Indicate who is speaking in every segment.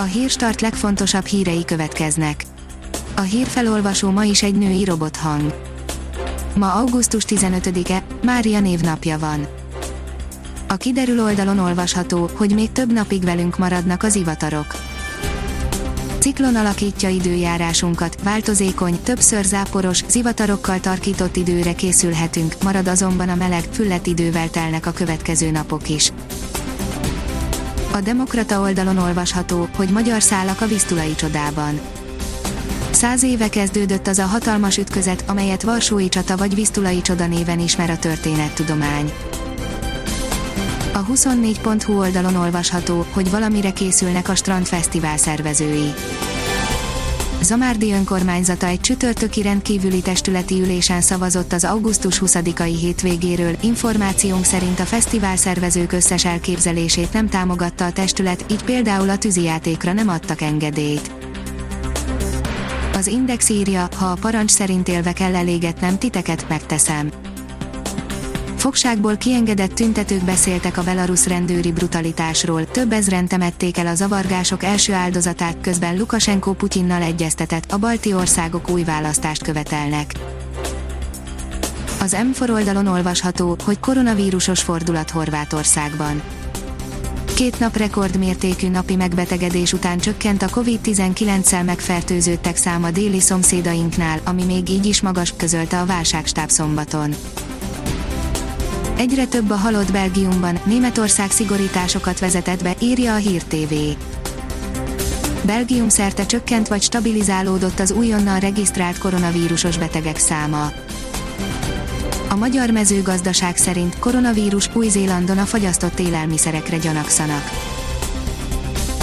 Speaker 1: A hírstart legfontosabb hírei következnek. A hírfelolvasó ma is egy női robothang. Ma augusztus 15-e, Mária névnapja van. A kiderül oldalon olvasható, hogy még több napig velünk maradnak az ivatarok. Ciklon alakítja időjárásunkat, változékony, többször záporos, zivatarokkal tarkított időre készülhetünk, marad azonban a meleg, füllet idővel telnek a következő napok is. A Demokrata oldalon olvasható, hogy magyar szállak a Visztulai csodában. Száz éve kezdődött az a hatalmas ütközet, amelyet Varsói csata vagy Visztulai csoda néven ismer a történettudomány. A 24.hu oldalon olvasható, hogy valamire készülnek a Strandfesztivál szervezői. Zamárdi önkormányzata egy csütörtöki rendkívüli testületi ülésen szavazott az augusztus 20-ai hétvégéről, információnk szerint a fesztivál szervezők összes elképzelését nem támogatta a testület, így például a tűzijátékra nem adtak engedélyt. Az Index írja, ha a parancs szerint élve kell elégetnem, titeket megteszem. Fogságból kiengedett tüntetők beszéltek a belarusz rendőri brutalitásról, több ezren temették el a zavargások első áldozatát, közben Lukasenko Putyinnal egyeztetett, a balti országok új választást követelnek. Az M4 oldalon olvasható, hogy koronavírusos fordulat Horvátországban. Két nap rekordmértékű napi megbetegedés után csökkent a COVID-19-szel megfertőzöttek száma déli szomszédainknál, ami még így is magas, közölte a válságstáb szombaton. Egyre több a halott Belgiumban, Németország szigorításokat vezetett be, írja a Hír TV. Belgium szerte csökkent vagy stabilizálódott az újonnan regisztrált koronavírusos betegek száma. A magyar mezőgazdaság szerint koronavírus Új-Zélandon a fagyasztott élelmiszerekre gyanakszanak.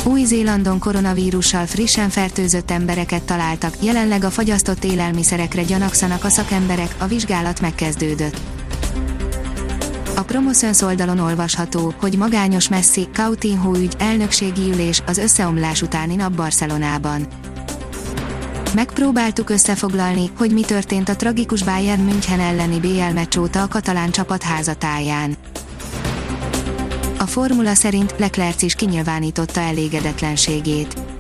Speaker 1: Új-Zélandon koronavírussal frissen fertőzött embereket találtak, jelenleg a fagyasztott élelmiszerekre gyanakszanak a szakemberek, a vizsgálat megkezdődött. A Promoszöns oldalon olvasható, hogy magányos Messi, Coutinho ügy, elnökségi ülés, az összeomlás utáni nap Barcelonában. Megpróbáltuk összefoglalni, hogy mi történt a tragikus Bayern München elleni BL meccs óta a katalán csapat házatáján. A formula szerint Leclerc is kinyilvánította elégedetlenségét.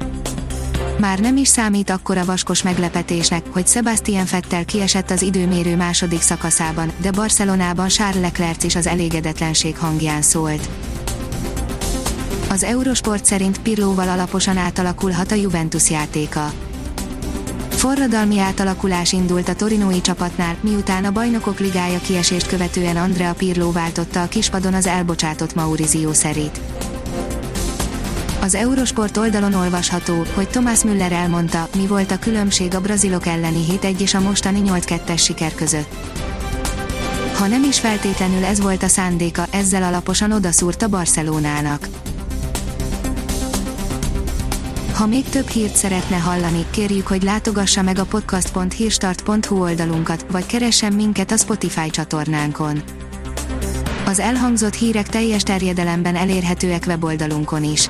Speaker 1: Már nem is számít akkora vaskos meglepetésnek, hogy Sebastian Vettel kiesett az időmérő második szakaszában, de Barcelonában Charles Leclerc is az elégedetlenség hangján szólt. Az Eurosport szerint Pirlóval alaposan átalakulhat a Juventus játéka. Forradalmi átalakulás indult a torinói csapatnál, miután a bajnokok ligája kiesést követően Andrea Pirló váltotta a kispadon az elbocsátott Maurizio szerit. Az Eurosport oldalon olvasható, hogy Thomas Müller elmondta, mi volt a különbség a brazilok elleni 7-1 és a mostani 8-2-es siker között. Ha nem is feltétlenül ez volt a szándéka, ezzel alaposan odaszúrt a Barcelonának. Ha még több hírt szeretne hallani, kérjük, hogy látogassa meg a podcast.hírstart.hu oldalunkat, vagy keressen minket a Spotify csatornánkon. Az elhangzott hírek teljes terjedelemben elérhetőek weboldalunkon is.